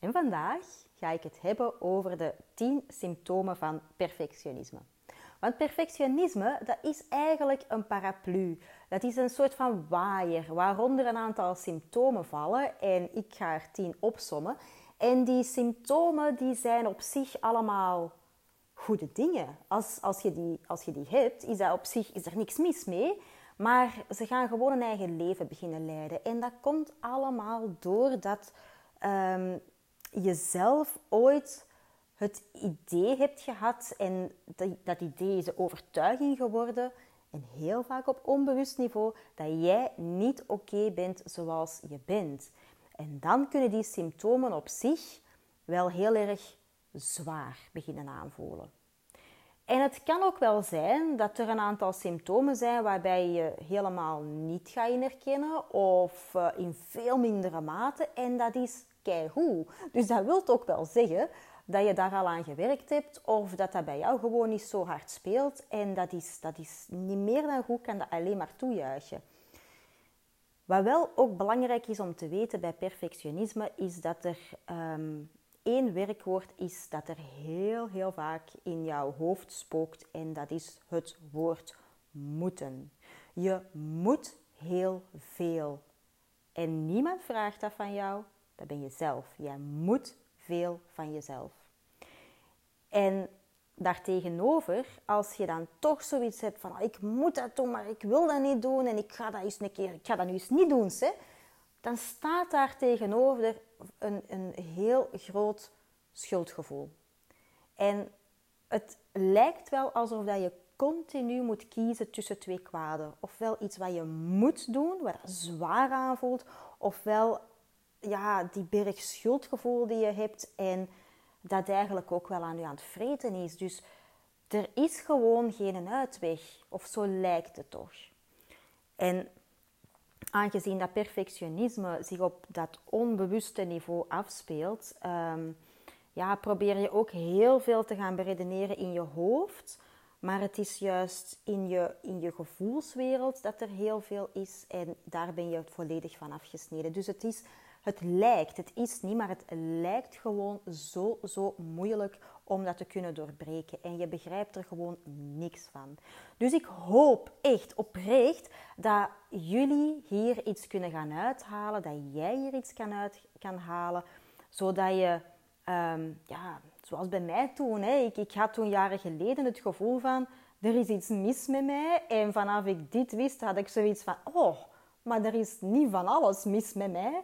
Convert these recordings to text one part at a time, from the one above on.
En vandaag ga ik het hebben over de 10 symptomen van perfectionisme. Want perfectionisme, dat is eigenlijk een paraplu. Dat is een soort van waaier waaronder een aantal symptomen vallen en ik ga er 10 opsommen. En die symptomen die zijn op zich allemaal goede dingen. Als, als, je die, als je die hebt, is, dat op zich, is er niks mis mee. Maar ze gaan gewoon een eigen leven beginnen leiden. En dat komt allemaal doordat um, je zelf ooit het idee hebt gehad. En dat, dat idee is een overtuiging geworden. En heel vaak op onbewust niveau dat jij niet oké bent zoals je bent. En dan kunnen die symptomen op zich wel heel erg zwaar beginnen aanvoelen. En het kan ook wel zijn dat er een aantal symptomen zijn waarbij je helemaal niet gaat herkennen of uh, in veel mindere mate. En dat is keigoed. Dus dat wil ook wel zeggen dat je daar al aan gewerkt hebt of dat dat bij jou gewoon niet zo hard speelt. En dat is, dat is niet meer dan goed, kan dat alleen maar toejuichen. Wat wel ook belangrijk is om te weten bij perfectionisme, is dat er um, één werkwoord is dat er heel, heel vaak in jouw hoofd spookt en dat is het woord moeten. Je moet heel veel. En niemand vraagt dat van jou, dat ben je zelf. Jij moet veel van jezelf. En daartegenover, als je dan toch zoiets hebt van ik moet dat doen, maar ik wil dat niet doen en ik ga dat eens een keer, ik ga dat nu eens niet doen, hè, dan staat daar tegenover een, een heel groot schuldgevoel. En het lijkt wel alsof dat je continu moet kiezen tussen twee kwaden. Ofwel iets wat je moet doen, wat zwaar aanvoelt, ofwel ja, die berg schuldgevoel die je hebt en dat eigenlijk ook wel aan je aan het vreten is. Dus er is gewoon geen uitweg, of zo lijkt het toch. En aangezien dat perfectionisme zich op dat onbewuste niveau afspeelt, ehm, ja, probeer je ook heel veel te gaan beredeneren in je hoofd. Maar het is juist in je, in je gevoelswereld dat er heel veel is en daar ben je volledig van afgesneden. Dus het is, het lijkt, het is niet, maar het lijkt gewoon zo, zo moeilijk om dat te kunnen doorbreken. En je begrijpt er gewoon niks van. Dus ik hoop echt oprecht dat jullie hier iets kunnen gaan uithalen, dat jij hier iets kan, uit, kan halen, zodat je, ehm, ja, zoals bij mij toen, hè, ik, ik had toen jaren geleden het gevoel van, er is iets mis met mij. En vanaf ik dit wist, had ik zoiets van, oh, maar er is niet van alles mis met mij.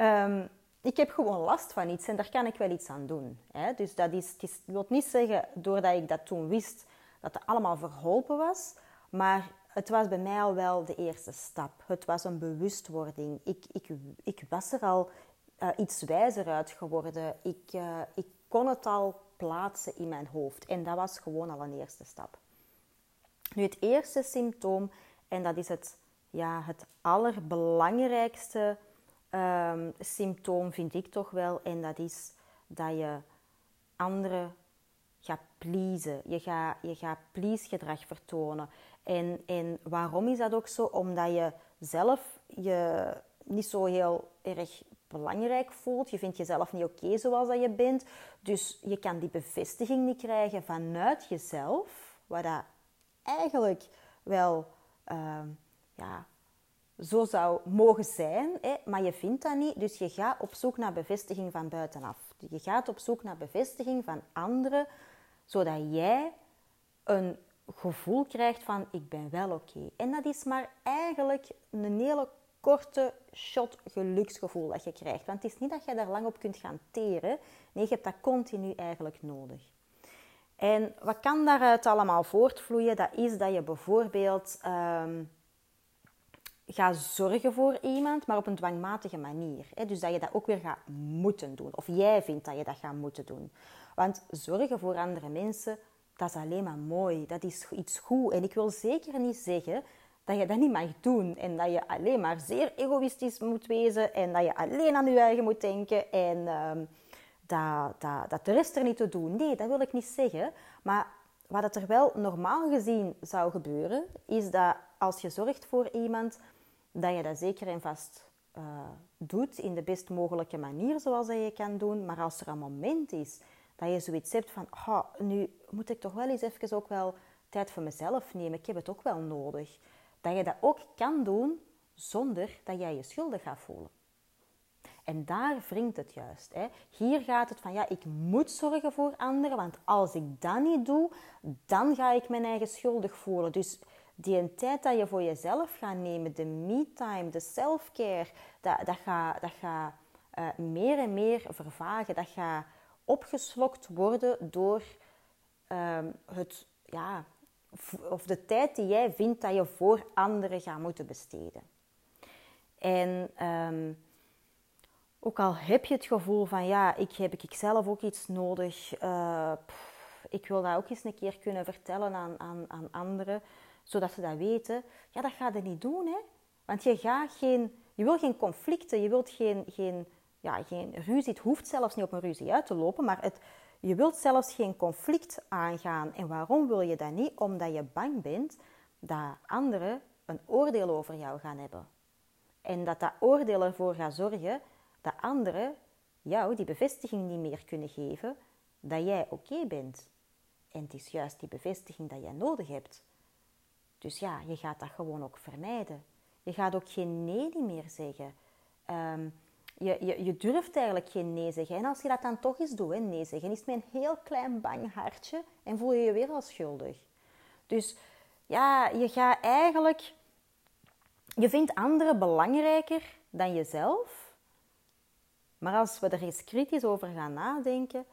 Um, ik heb gewoon last van iets en daar kan ik wel iets aan doen. Hè? Dus dat is, het, is, wil niet zeggen, doordat ik dat toen wist, dat het allemaal verholpen was. Maar het was bij mij al wel de eerste stap. Het was een bewustwording. Ik, ik, ik was er al uh, iets wijzer uit geworden. Ik, uh, ik kon het al plaatsen in mijn hoofd. En dat was gewoon al een eerste stap. Nu, het eerste symptoom, en dat is het, ja, het allerbelangrijkste um, symptoom, vind ik toch wel. En dat is dat je anderen gaat pleasen. Je gaat, je gaat please gedrag vertonen. En, en waarom is dat ook zo? Omdat je zelf je niet zo heel erg belangrijk voelt. Je vindt jezelf niet oké zoals dat je bent. Dus je kan die bevestiging niet krijgen vanuit jezelf. Wat dat eigenlijk wel uh, ja, zo zou mogen zijn, hè, maar je vindt dat niet. Dus je gaat op zoek naar bevestiging van buitenaf. Je gaat op zoek naar bevestiging van anderen, zodat jij een gevoel krijgt van ik ben wel oké. En dat is maar eigenlijk een hele korte shot geluksgevoel dat je krijgt. Want het is niet dat je daar lang op kunt gaan teren. Nee, je hebt dat continu eigenlijk nodig. En wat kan daaruit allemaal voortvloeien? Dat is dat je bijvoorbeeld um, gaat zorgen voor iemand, maar op een dwangmatige manier. Dus dat je dat ook weer gaat moeten doen. Of jij vindt dat je dat gaat moeten doen. Want zorgen voor andere mensen, dat is alleen maar mooi. Dat is iets goed. En ik wil zeker niet zeggen dat je dat niet mag doen. En dat je alleen maar zeer egoïstisch moet wezen. En dat je alleen aan je eigen moet denken. En um, dat, dat, dat de rest er niet te doen. Nee, dat wil ik niet zeggen. Maar wat er wel normaal gezien zou gebeuren, is dat als je zorgt voor iemand, dat je dat zeker en vast uh, doet in de best mogelijke manier zoals dat je kan doen. Maar als er een moment is dat je zoiets hebt van, oh, nu moet ik toch wel eens even ook wel tijd voor mezelf nemen. Ik heb het ook wel nodig. Dat je dat ook kan doen zonder dat jij je schuldig gaat voelen. En daar wringt het juist. Hè. Hier gaat het van, ja, ik moet zorgen voor anderen, want als ik dat niet doe, dan ga ik mijn eigen schuldig voelen. Dus die tijd dat je voor jezelf gaat nemen, de me-time, de self-care, dat, dat gaat dat ga, uh, meer en meer vervagen. Dat gaat opgeslokt worden door um, het, ja, of de tijd die jij vindt dat je voor anderen gaat moeten besteden. En um, ook al heb je het gevoel van ja, ik heb ik zelf ook iets nodig. Pff, ik wil dat ook eens een keer kunnen vertellen aan, aan, aan anderen, zodat ze dat weten. Ja, dat gaat er niet doen, hè? Want je, gaat geen, je wil geen conflicten, je wilt geen, geen, ja, geen ruzie. Het hoeft zelfs niet op een ruzie uit te lopen, maar het, je wilt zelfs geen conflict aangaan. En waarom wil je dat niet? Omdat je bang bent dat anderen een oordeel over jou gaan hebben. En dat dat oordeel ervoor gaat zorgen dat anderen jou die bevestiging niet meer kunnen geven dat jij oké bent. En het is juist die bevestiging dat jij nodig hebt. Dus ja, je gaat dat gewoon ook vermijden. Je gaat ook geen nee meer zeggen. Ehm, je, je, je, durft eigenlijk geen nee zeggen. En als je dat dan toch eens doet, hè, nee zeggen, is het een heel klein bang hartje en voel je je weer als schuldig. Dus ja, je gaat eigenlijk... Je vindt anderen belangrijker dan jezelf. Maar als we er eens kritisch over gaan nadenken,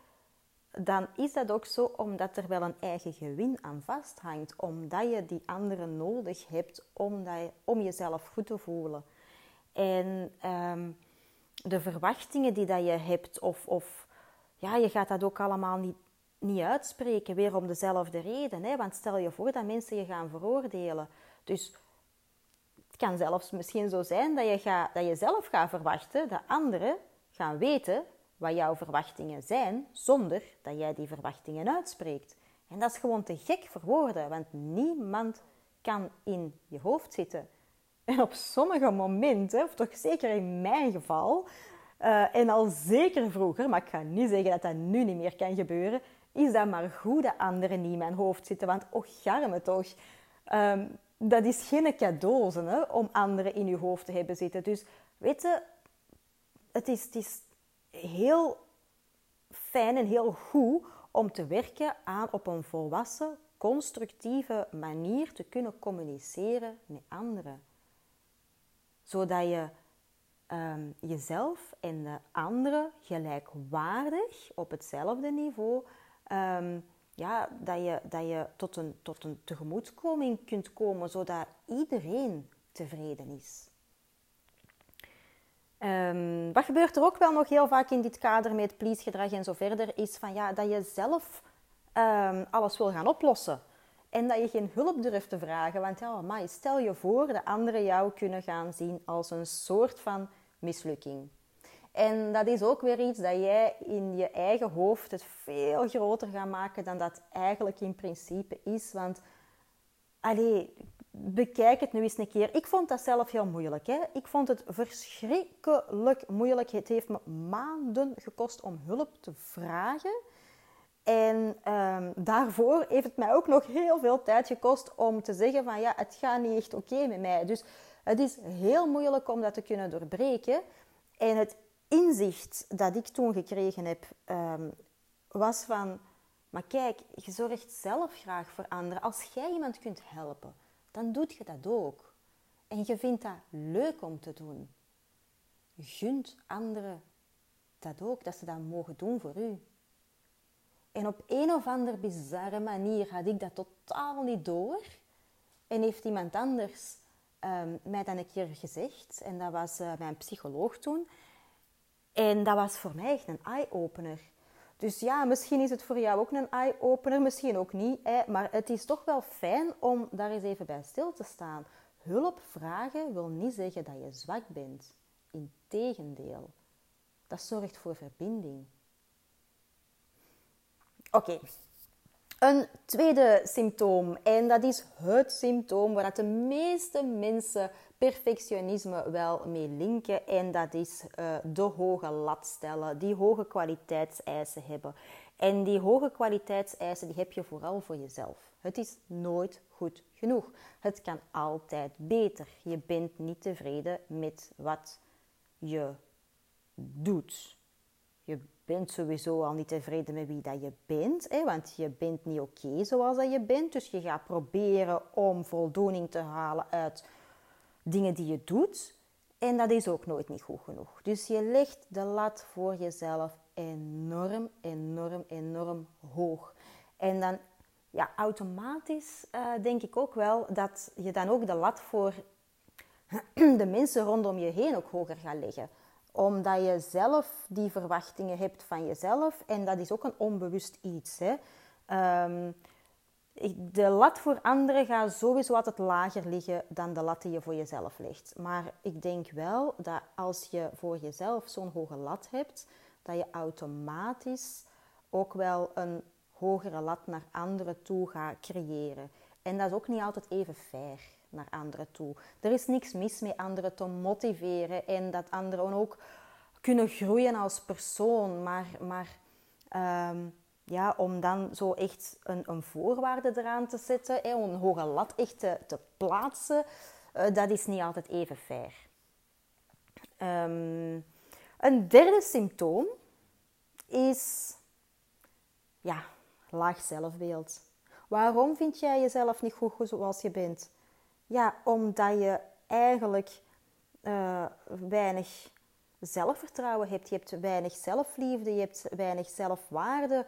dan is dat ook zo omdat er wel een eigen gewin aan vasthangt. Omdat je die anderen nodig hebt om, om jezelf goed te voelen. En um, de verwachtingen die dat je hebt, of, of ja, je gaat dat ook allemaal niet, niet uitspreken, weer om dezelfde reden. Hè? Want stel je voor dat mensen je gaan veroordelen. Dus het kan zelfs misschien zo zijn dat je, dat je zelf gaat verwachten dat anderen gaan weten wat jouw verwachtingen zijn, zonder dat jij die verwachtingen uitspreekt. En dat is gewoon te gek voor woorden, want niemand kan in je hoofd zitten. En op sommige momenten, of toch zeker in mijn geval, uh, en al zeker vroeger, maar ik ga niet zeggen dat dat nu niet meer kan gebeuren, is dat maar goed dat anderen niet in mijn hoofd zitten. Want och, garme toch. Um, dat is geen cadeau om anderen in je hoofd te hebben zitten. Dus weet het is, heel fijn en heel goed om te werken aan op een volwassen, constructieve manier te kunnen communiceren met anderen. Zodat je um, jezelf en de anderen gelijkwaardig op hetzelfde niveau, um, ja, dat je, dat je tot, een, tot een tegemoetkoming kunt komen, zodat iedereen tevreden is. Um, wat gebeurt er ook wel nog heel vaak in dit kader met please-gedrag en zo verder, is van, ja, dat je zelf um, alles wil gaan oplossen. En dat je geen hulp durft te vragen. Want ja, maar stel je voor dat anderen jou kunnen gaan zien als een soort van mislukking. En dat is ook weer iets dat jij in je eigen hoofd het veel groter gaat maken dan dat eigenlijk in principe is. Want, allee, bekijk het nu eens een keer. Ik vond dat zelf heel moeilijk. Hè? Ik vond het verschrikkelijk moeilijk. Het heeft me maanden gekost om hulp te vragen. En um, daarvoor heeft het mij ook nog heel veel tijd gekost om te zeggen van ja, het gaat niet echt oké met mij. Dus Het is heel moeilijk om dat te kunnen doorbreken. En het inzicht dat ik toen gekregen heb, ehm, was van... Maar kijk, je zorgt zelf graag voor anderen. Als jij iemand kunt helpen, dan doet je dat ook. En je vindt dat leuk om te doen. Gunt anderen dat ook, dat ze dat mogen doen voor u. En op een of andere bizarre manier had ik dat totaal niet door. En heeft iemand anders um, mij dan een keer gezegd. En dat was uh, mijn psycholoog toen. En dat was voor mij echt een eye-opener. Dus ja, misschien is het voor jou ook een eye-opener, misschien ook niet. Hè? Maar het is toch wel fijn om daar eens even bij stil te staan. Hulp vragen wil niet zeggen dat je zwak bent. Integendeel. Dat zorgt voor verbinding. Oké. Een tweede symptoom, en dat is het symptoom waar de meeste mensen perfectionisme wel mee linken, en dat is uh, de hoge lat stellen, die hoge kwaliteitseisen hebben. En die hoge kwaliteitseisen die heb je vooral voor jezelf. Het is nooit goed genoeg. Het kan altijd beter. Je bent niet tevreden met wat je doet. Bent sowieso al niet tevreden met wie dat je bent, hè, want je bent niet oké zoals dat je bent. Dus je gaat proberen om voldoening te halen uit dingen die je doet. En dat is ook nooit niet goed genoeg. Dus je legt de lat voor jezelf enorm, enorm, enorm hoog. En dan ja, automatisch uh, denk ik ook wel dat je dan ook de lat voor de mensen rondom je heen ook hoger gaat leggen omdat je zelf die verwachtingen hebt van jezelf. En dat is ook een onbewust iets. Hè. Um, de lat voor anderen gaat sowieso altijd lager liggen dan de lat die je voor jezelf legt. Maar ik denk wel dat als je voor jezelf zo'n hoge lat hebt, dat je automatisch ook wel een hogere lat naar anderen toe gaat creëren. En dat is ook niet altijd even fair naar anderen toe. Er is niks mis met anderen te motiveren en dat anderen ook kunnen groeien als persoon. Maar, maar ehm, ja, om dan zo echt een, een voorwaarde eraan te zetten, een hoge lat echt te, plaatsen, uh, dat is niet altijd even fair. Um, een derde symptoom is ja, laag zelfbeeld. Waarom vind jij jezelf niet goed zoals je bent? Ja, omdat je eigenlijk uh, weinig zelfvertrouwen hebt. Je hebt weinig zelfliefde, je hebt weinig zelfwaarde.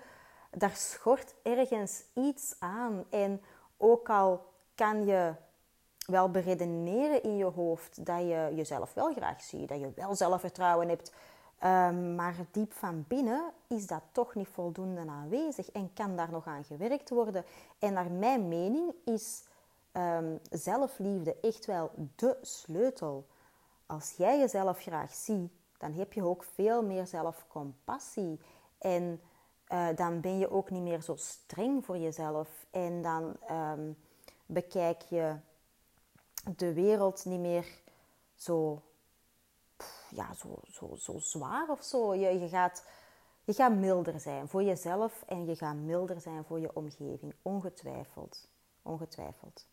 Daar schort ergens iets aan. En ook al kan je wel beredeneren in je hoofd dat je jezelf wel graag ziet, dat je wel zelfvertrouwen hebt, um, maar diep van binnen is dat toch niet voldoende aanwezig en kan daar nog aan gewerkt worden. En naar mijn mening is um, zelfliefde echt wel de sleutel. Als jij jezelf graag ziet, dan heb je ook veel meer zelfcompassie. En uh, dan ben je ook niet meer zo streng voor jezelf. En dan um, bekijk je de wereld niet meer zo, ja, zo, zo, zo zwaar of zo. Je, je, gaat, je gaat milder zijn voor jezelf en je gaat milder zijn voor je omgeving. Ongetwijfeld. Ongetwijfeld.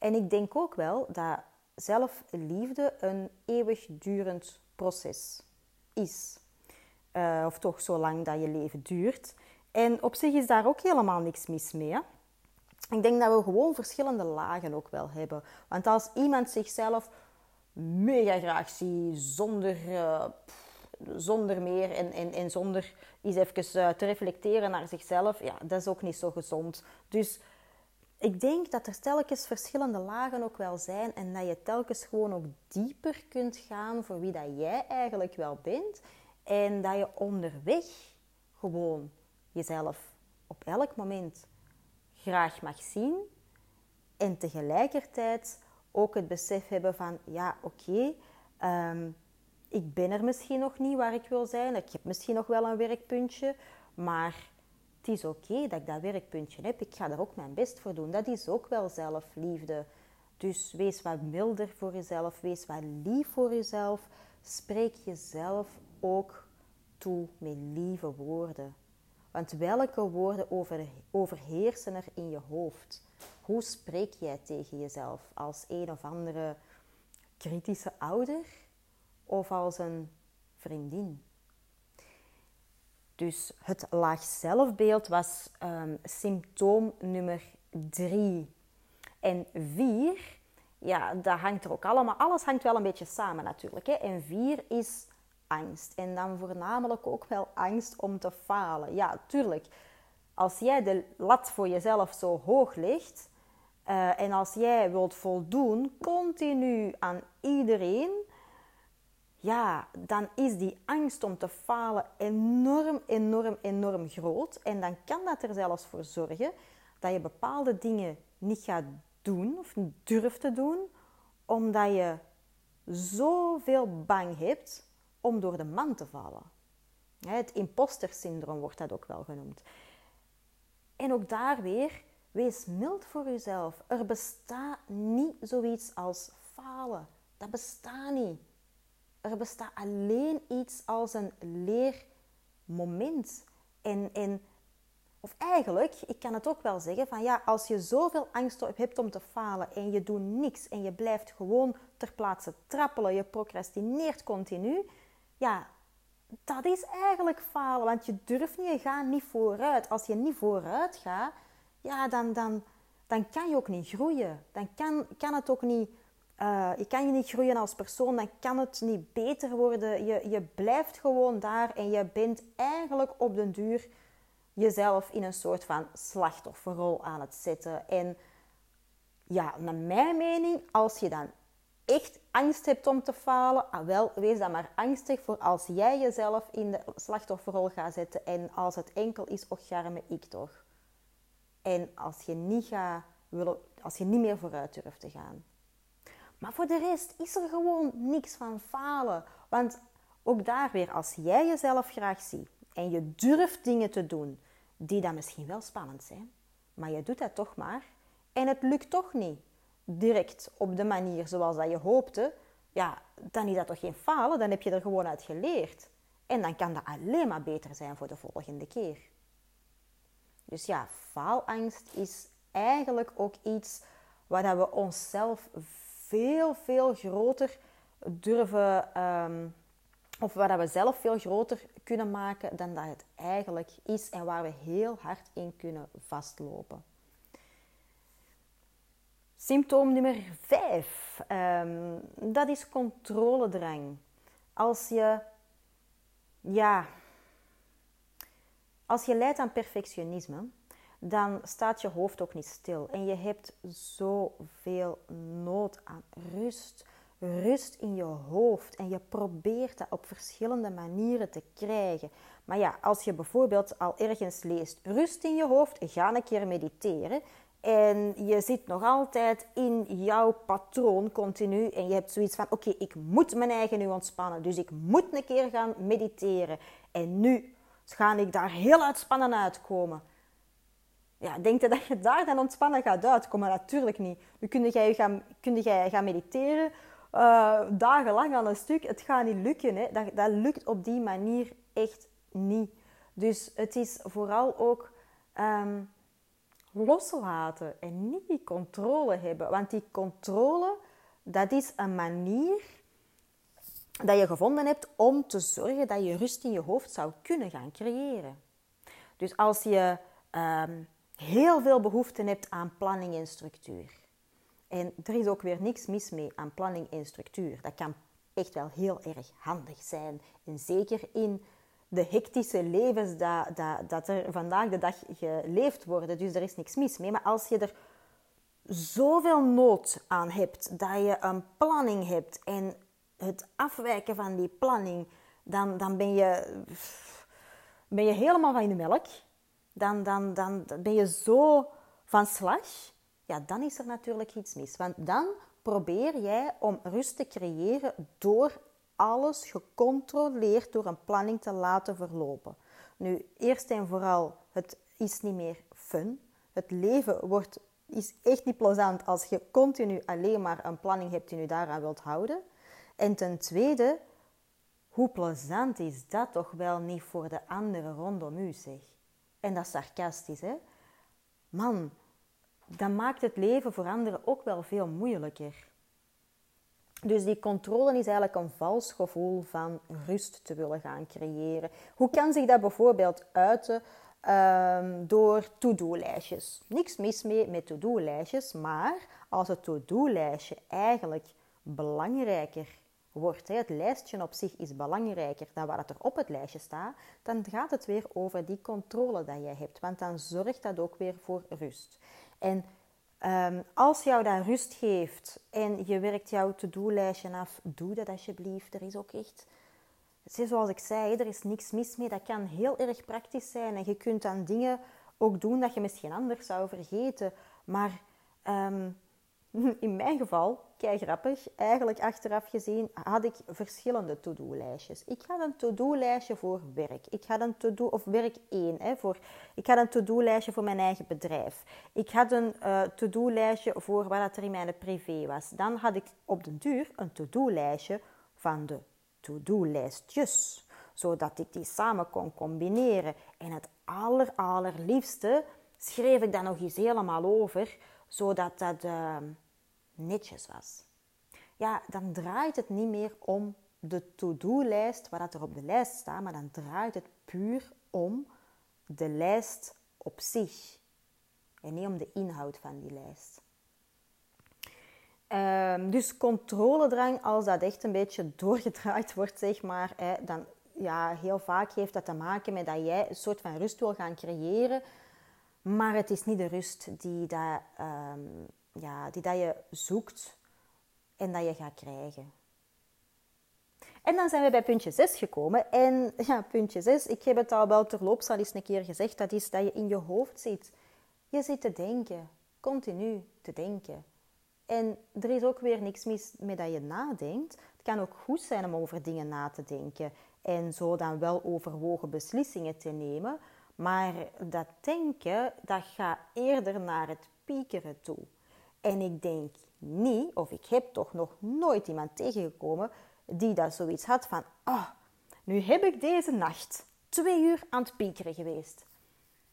En ik denk ook wel dat zelfliefde een eeuwigdurend proces is. Uh, of toch zolang dat je leven duurt. En op zich is daar ook helemaal niks mis mee. Ik denk dat we gewoon verschillende lagen ook wel hebben. Want als iemand zichzelf mega graag ziet, zonder, uh, zonder meer en, en, zonder eens even uh, te reflecteren naar zichzelf, ja, dat is ook niet zo gezond. Dus ik denk dat er telkens verschillende lagen ook wel zijn en dat je telkens gewoon ook dieper kunt gaan voor wie dat jij eigenlijk wel bent en dat je onderweg gewoon jezelf op elk moment graag mag zien en tegelijkertijd ook het besef hebben van ja oké, ehm, ik ben er misschien nog niet waar ik wil zijn, ik heb misschien nog wel een werkpuntje, maar het is oké dat ik dat werkpuntje heb. Ik ga daar ook mijn best voor doen. Dat is ook wel zelfliefde. Dus wees wat milder voor jezelf. Wees wat lief voor jezelf. Spreek jezelf ook toe met lieve woorden. Want welke woorden over, overheersen er in je hoofd? Hoe spreek jij tegen jezelf als een of andere kritische ouder of als een vriendin. Dus het laag zelfbeeld was um, symptoom nummer drie. En vier, ja, dat hangt er ook allemaal, alles hangt wel een beetje samen natuurlijk. Hè? En vier is angst. En dan voornamelijk ook wel angst om te falen. Ja, tuurlijk. Als jij de lat voor jezelf zo hoog legt uh, en als jij wilt voldoen continu aan iedereen, ja, dan is die angst om te falen enorm, enorm, enorm groot. En dan kan dat er zelfs voor zorgen dat je bepaalde dingen niet gaat doen of durft te doen, omdat je zoveel bang hebt om door de man te vallen. Het imposter-syndroom wordt dat ook wel genoemd. En ook daar weer, wees mild voor jezelf. Er bestaat niet zoiets als falen. Dat bestaat niet. Er bestaat alleen iets als een leermoment. En, en, of eigenlijk, ik kan het ook wel zeggen, van ja, als je zoveel angst hebt om te falen en je doet niks en je blijft gewoon ter plaatse trappelen, je procrastineert continu, ja, dat is eigenlijk falen. Want je durft niet, je gaat niet vooruit. Als je niet vooruit gaat, ja, dan, dan, dan kan je ook niet groeien. Dan kan, kan het ook niet... Je kan je niet groeien als persoon, dan kan het niet beter worden. Je, je blijft gewoon daar en je bent eigenlijk op den duur jezelf in een soort van slachtofferrol aan het zetten. En ja, naar mijn mening, als je dan echt angst hebt om te falen, ah, wel, wees dan maar angstig voor als jij jezelf in de slachtofferrol gaat zetten en als het enkel is, och garme ik toch. En als je niet, gaat, als je niet meer vooruit durft te gaan. Maar voor de rest is er gewoon niks van falen. Want ook daar weer, als jij jezelf graag ziet en je durft dingen te doen die dan misschien wel spannend zijn, maar je doet dat toch maar en het lukt toch niet direct op de manier zoals dat je hoopte, ja, dan is dat toch geen falen, dan heb je er gewoon uit geleerd. En dan kan dat alleen maar beter zijn voor de volgende keer. Dus ja, faalangst is eigenlijk ook iets waar we onszelf veel, veel groter durven, um, of waar we zelf veel groter kunnen maken dan dat het eigenlijk is en waar we heel hard in kunnen vastlopen. Symptoom nummer 5, ehm, dat is controledrang. Als je, ja, als je lijdt aan perfectionisme, dan staat je hoofd ook niet stil. En je hebt zoveel nood aan rust. Rust in je hoofd. En je probeert dat op verschillende manieren te krijgen. Maar ja, als je bijvoorbeeld al ergens leest: rust in je hoofd, ga een keer mediteren. En je zit nog altijd in jouw patroon continu. En je hebt zoiets van: oké, ik moet mijn eigen nu ontspannen. Dus ik moet een keer gaan mediteren. En nu ga ik daar heel uitspannen uitkomen. Ja, denk je dat je daar dan ontspannen gaat uitkomen? Natuurlijk niet. Nu kun jij gaan, kun jij gaan mediteren uh, dagenlang aan een stuk. Het gaat niet lukken. Hè? Dat, dat lukt op die manier echt niet. Dus het is vooral ook. Um, loslaten en niet die controle hebben. Want die controle, dat is een manier dat je gevonden hebt om te zorgen dat je rust in je hoofd zou kunnen gaan creëren. Dus als je um, heel veel behoefte hebt aan planning en structuur. En er is ook weer niks mis mee aan planning en structuur. Dat kan echt wel heel erg handig zijn. En zeker in de hectische levens dat, dat, dat er vandaag de dag geleefd worden. Dus er is niks mis mee. Maar als je er zoveel nood aan hebt, dat je een planning hebt en het afwijken van die planning, dan, dan ben, je, ben je helemaal van de melk. Dan, dan, dan ben je zo van slag. Ja, dan is er natuurlijk iets mis. Want dan probeer jij om rust te creëren door alles gecontroleerd door een planning te laten verlopen. Nu, eerst en vooral, het is niet meer fun. Het leven wordt, is echt niet plezant als je continu alleen maar een planning hebt die je daaraan wilt houden. En ten tweede, hoe plezant is dat toch wel niet voor de anderen rondom u, zeg. En dat is sarcastisch, hè? Man, dat maakt het leven voor anderen ook wel veel moeilijker. Dus die controle is eigenlijk een vals gevoel van rust te willen gaan creëren. Hoe kan zich dat bijvoorbeeld uiten um, door to-do-lijstjes? Niks mis mee met to-do-lijstjes, maar als het to-do-lijstje eigenlijk belangrijker wordt, het lijstje op zich is belangrijker dan wat er op het lijstje staat, dan gaat het weer over die controle dat jij hebt. Want dan zorgt dat ook weer voor rust. En um, als jou dat rust geeft en je werkt jouw to-do-lijstje af, doe dat alsjeblieft. Er is ook echt, zoals ik zei, er is niks mis mee. Dat kan heel erg praktisch zijn en je kunt dan dingen ook doen dat je misschien anders zou vergeten. Maar um, in mijn geval, kei grappig, eigenlijk achteraf gezien had ik verschillende to-do-lijstjes. Ik had een to-do-lijstje voor werk. Ik had een to-do, of werk 1, hè, voor, ik had een to-do-lijstje voor mijn eigen bedrijf. Ik had een uh, to-do-lijstje voor wat er in mijn privé was. Dan had ik op de duur een to-do-lijstje van de to-do-lijstjes. Zodat ik die samen kon combineren. En het aller, allerliefste schreef ik dan nog eens helemaal over zodat dat uh, netjes was. Ja, dan draait het niet meer om de to-do-lijst, wat er op de lijst staat, maar dan draait het puur om de lijst op zich. En niet om de inhoud van die lijst. Um, dus controledrang, als dat echt een beetje doorgedraaid wordt, zeg maar, hè, dan ja, heel vaak heeft dat te maken met dat jij een soort van rust wil gaan creëren maar het is niet de rust die, dat, ehm, ja, die dat je zoekt en dat je gaat krijgen. En dan zijn we bij puntje 6 gekomen. En ja, puntje 6, ik heb het al wel terloops al eens een keer gezegd, dat is dat je in je hoofd zit. Je zit te denken, continu te denken. En er is ook weer niks mis met dat je nadenkt. Het kan ook goed zijn om over dingen na te denken en zo dan wel overwogen beslissingen te nemen. Maar dat denken, dat gaat eerder naar het piekeren toe. En ik denk niet, of ik heb toch nog nooit iemand tegengekomen die dat zoiets had van, oh, nu heb ik deze nacht twee uur aan het piekeren geweest.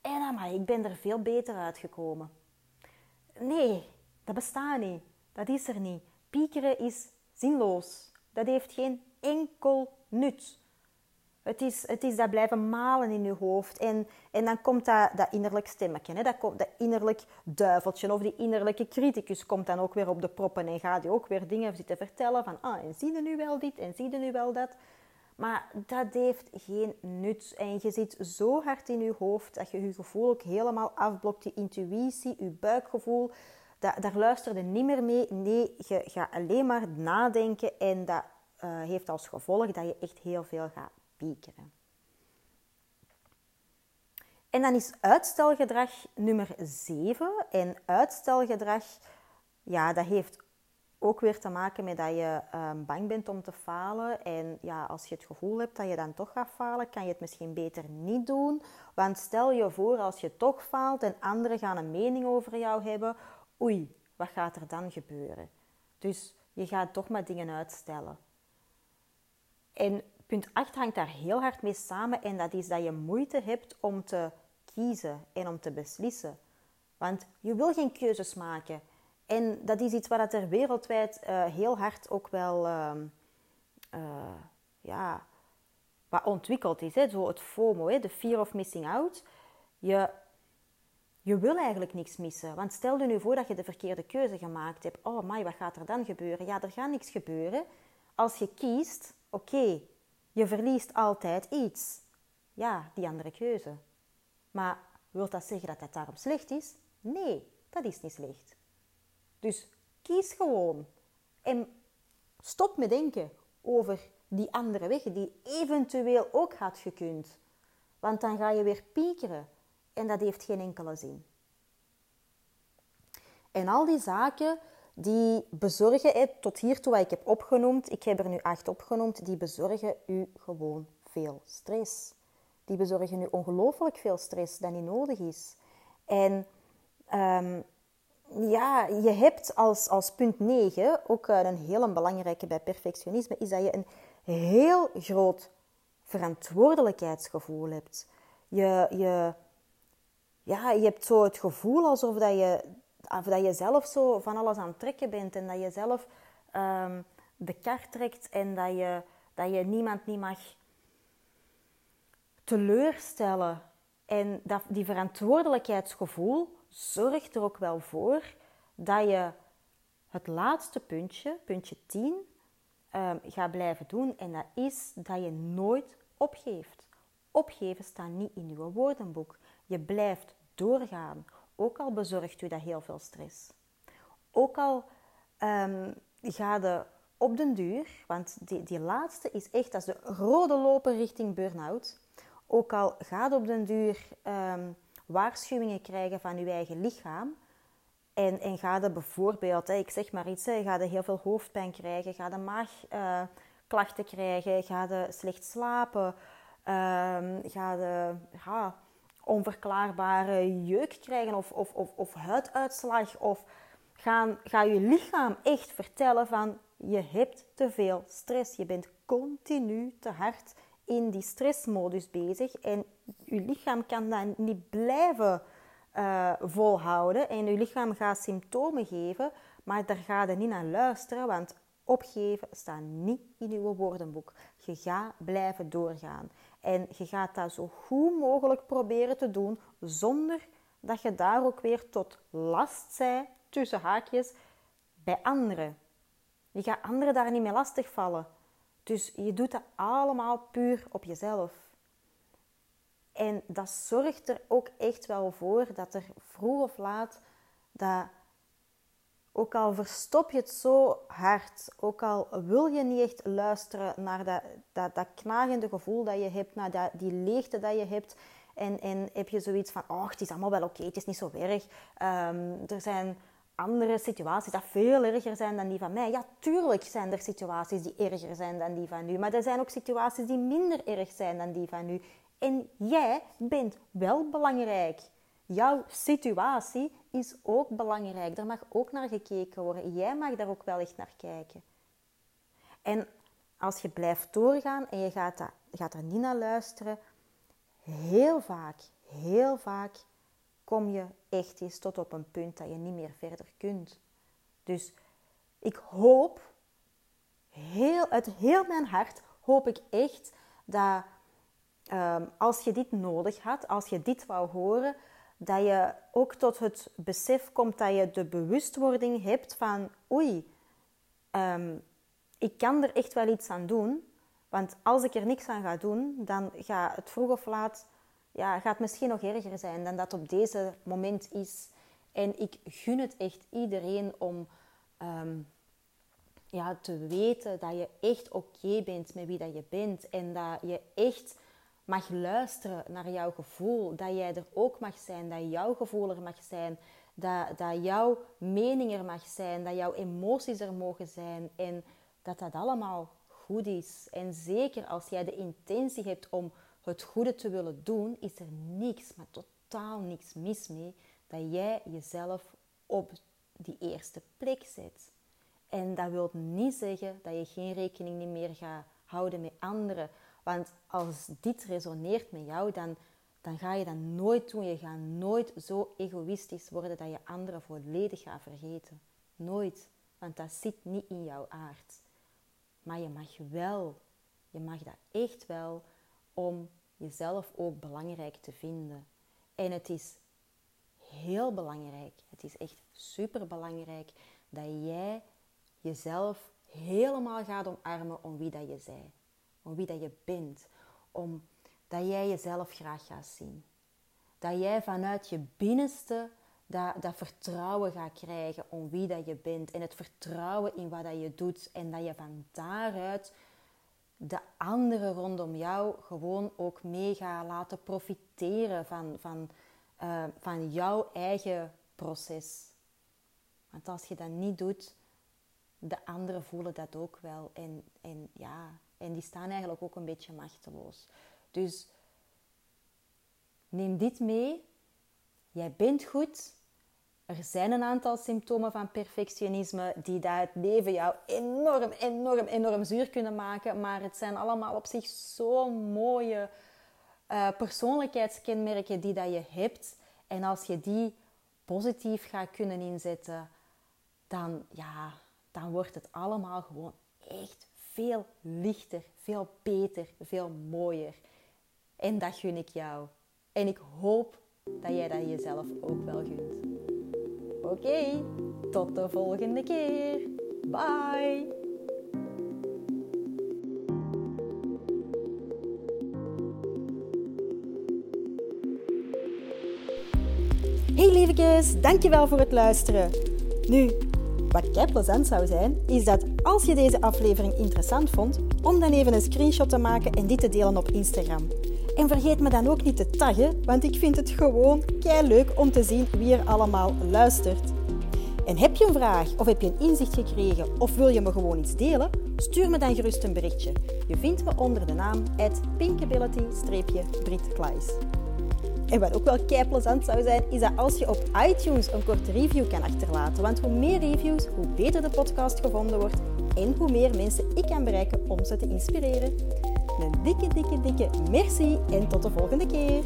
En maar ik ben er veel beter uitgekomen. Nee, dat bestaat niet. Dat is er niet. Piekeren is zinloos. Dat heeft geen enkel nut. Het is, het is dat blijven malen in je hoofd. En, en dan komt dat, dat innerlijk stemmetje. Hè? Dat, komt, dat innerlijk duiveltje of die innerlijke criticus komt dan ook weer op de proppen. En gaat je ook weer dingen zitten vertellen van... Ah, en zie je nu wel dit en zie je nu wel dat. Maar dat heeft geen nut. En je zit zo hard in je hoofd dat je je gevoel ook helemaal afblokt. Je intuïtie, je buikgevoel. Dat, daar luister je niet meer mee. Nee, je gaat alleen maar nadenken. En dat uh, heeft als gevolg dat je echt heel veel gaat En dan is uitstelgedrag nummer 7. En uitstelgedrag, ja, dat heeft ook weer te maken met dat je um, bang bent om te falen. En ja, als je het gevoel hebt dat je dan toch gaat falen, kan je het misschien beter niet doen. Want stel je voor, als je toch faalt en anderen gaan een mening over jou hebben, oei, wat gaat er dan gebeuren? Dus je gaat toch maar dingen uitstellen. En Punt 8 hangt daar heel hard mee samen en dat is dat je moeite hebt om te kiezen en om te beslissen. Want je wil geen keuzes maken. En dat is iets wat er wereldwijd uh, heel hard ook wel uh, uh, ja, wat ontwikkeld is. Hè? Zo het FOMO, hè? de fear of missing out. Je, je wil eigenlijk niks missen. Want stel je nu voor dat je de verkeerde keuze gemaakt hebt. Oh, my, wat gaat er dan gebeuren? Ja, er gaat niks gebeuren. Als je kiest, oké, je verliest altijd iets. Ja, die andere keuze. Maar wil dat zeggen dat dat daarom slecht is? Nee, dat is niet slecht. Dus kies gewoon. En stop met denken over die andere weg die eventueel ook had gekund. Want dan ga je weer piekeren. En dat heeft geen enkele zin. En al die zaken die bezorgen, tot hiertoe wat ik heb opgenoemd, ik heb er nu acht opgenoemd, die bezorgen u gewoon veel stress. Die bezorgen u ongelooflijk veel stress dat niet nodig is. En um, ja, je hebt als, als punt 9, ook een hele belangrijke bij perfectionisme, is dat je een heel groot verantwoordelijkheidsgevoel hebt. Je, je, ja, je hebt zo het gevoel alsof dat je of dat je zelf zo van alles aan het trekken bent en dat je zelf um, de kar trekt en dat je, dat je niemand niet mag teleurstellen. En dat, die verantwoordelijkheidsgevoel zorgt er ook wel voor dat je het laatste puntje, puntje 10, um, gaat blijven doen. En dat is dat je nooit opgeeft. Opgeven staat niet in je woordenboek. Je blijft doorgaan, ook al bezorgt u dat heel veel stress. Ook al um, ga je op den duur, want die, die laatste is echt als de rode loper richting burn-out. Ook al gaat op den duur um, waarschuwingen krijgen van je eigen lichaam. En, en ga je bijvoorbeeld, ik zeg maar iets, ga je heel veel hoofdpijn krijgen, ga je maagklachten uh, krijgen, ga je slecht slapen, um, ga je onverklaarbare jeuk krijgen of, of, of, of huiduitslag. Of gaan, ga je lichaam echt vertellen van je hebt te veel stress. Je bent continu te hard in die stressmodus bezig en je lichaam kan dat niet blijven uh, volhouden en je lichaam gaat symptomen geven, maar daar ga je niet naar luisteren, want opgeven staat niet in je woordenboek. Je gaat blijven doorgaan en je gaat dat zo goed mogelijk proberen te doen zonder dat je daar ook weer tot last zij, tussen haakjes, bij anderen. Je gaat anderen daar niet mee lastigvallen. Dus je doet dat allemaal puur op jezelf. En dat zorgt er ook echt wel voor dat er vroeg of laat, dat, ook al verstop je het zo hard, ook al wil je niet echt luisteren naar dat, dat, dat knagende gevoel dat je hebt, naar dat, die leegte dat je hebt, en, en heb je zoiets van, oh, het is allemaal wel oké, het is niet zo erg. Um, er zijn andere situaties dat veel erger zijn dan die van mij. Ja, tuurlijk zijn er situaties die erger zijn dan die van u. Maar er zijn ook situaties die minder erg zijn dan die van u. En jij bent wel belangrijk. Jouw situatie is ook belangrijk. Daar mag ook naar gekeken worden. Jij mag daar ook wel echt naar kijken. En als je blijft doorgaan en je gaat, dat, gaat er niet naar luisteren, heel vaak, heel vaak kom je echt eens tot op een punt dat je niet meer verder kunt. Dus ik hoop, heel, uit heel mijn hart, hoop ik echt dat Ehm, als je dit nodig had, als je dit wou horen, dat je ook tot het besef komt dat je de bewustwording hebt van oei, ehm, ik kan er echt wel iets aan doen. Want als ik er niks aan ga doen, dan gaat het vroeg of laat ja, gaat misschien nog erger zijn dan dat op deze moment is. En ik gun het echt iedereen om ehm, ja, te weten dat je echt oké bent met wie dat je bent. En dat je echt mag luisteren naar jouw gevoel. Dat jij er ook mag zijn, dat jouw gevoel er mag zijn. Dat, dat jouw mening er mag zijn, dat jouw emoties er mogen zijn. En dat dat allemaal goed is. En zeker als jij de intentie hebt om het goede te willen doen, is er niks, maar totaal niks mis mee dat jij jezelf op die eerste plek zet. En dat wil niet zeggen dat je geen rekening meer gaat houden met anderen. Want als dit resoneert met jou, dan, dan ga je dat nooit doen. Je gaat nooit zo egoïstisch worden dat je anderen volledig gaat vergeten. Nooit. Want dat zit niet in jouw aard. Maar je mag wel, je mag dat echt wel om jezelf ook belangrijk te vinden. En het is heel belangrijk, het is echt super belangrijk dat jij jezelf helemaal gaat omarmen om wie dat je bent om wie dat je bent, om dat jij jezelf graag gaat zien. Dat jij vanuit je binnenste dat, dat vertrouwen gaat krijgen om wie dat je bent en het vertrouwen in wat dat je doet en dat je van daaruit de anderen rondom jou gewoon ook mee gaat laten profiteren van, van, uh, van jouw eigen proces. Want als je dat niet doet, de anderen voelen dat ook wel. En, en ja, en die staan eigenlijk ook een beetje machteloos. Dus neem dit mee. Jij bent goed. Er zijn een aantal symptomen van perfectionisme die dat het leven jou enorm, enorm, enorm zuur kunnen maken. Maar het zijn allemaal op zich zo mooie uh, persoonlijkheidskenmerken die dat je hebt. En als je die positief gaat kunnen inzetten, dan, ja, dan wordt het allemaal gewoon echt veel lichter, veel beter, veel mooier. En dat gun ik jou. En ik hoop dat jij dat jezelf ook wel gunt. Oké, tot de volgende keer. Bye! Hey lievekes, dankjewel voor het luisteren. Nu, wat kei plezant zou zijn, is dat als je deze aflevering interessant vond, om dan even een screenshot te maken en dit te delen op Instagram. En vergeet me dan ook niet te taggen, want ik vind het gewoon kei leuk om te zien wie er allemaal luistert. En heb je een vraag of heb je een inzicht gekregen of wil je me gewoon iets delen? Stuur me dan gerust een berichtje. Je vindt me onder de naam pinkability-britkleis. En wat ook wel kei plezant zou zijn, is dat als je op iTunes een korte review kan achterlaten. Want hoe meer reviews, hoe beter de podcast gevonden wordt en hoe meer mensen ik kan bereiken om ze te inspireren. Een dikke, dikke, dikke merci en tot de volgende keer.